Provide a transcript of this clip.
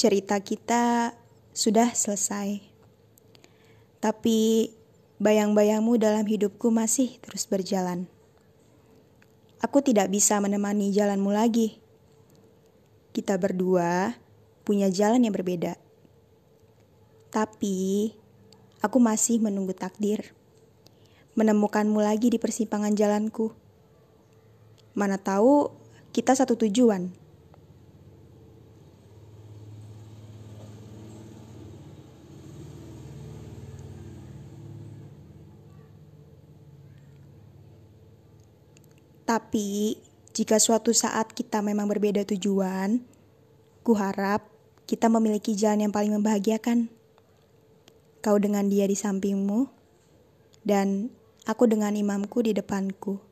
cerita kita sudah selesai. Tapi bayang-bayangmu dalam hidupku masih terus berjalan. Aku tidak bisa menemani jalanmu lagi. Kita berdua punya jalan yang berbeda. Tapi aku masih menunggu takdir. Menemukanmu lagi di persimpangan jalanku. Mana tahu kita satu tujuan. Tapi, jika suatu saat kita memang berbeda tujuan, ku harap kita memiliki jalan yang paling membahagiakan. Kau dengan dia di sampingmu, dan aku dengan imamku di depanku.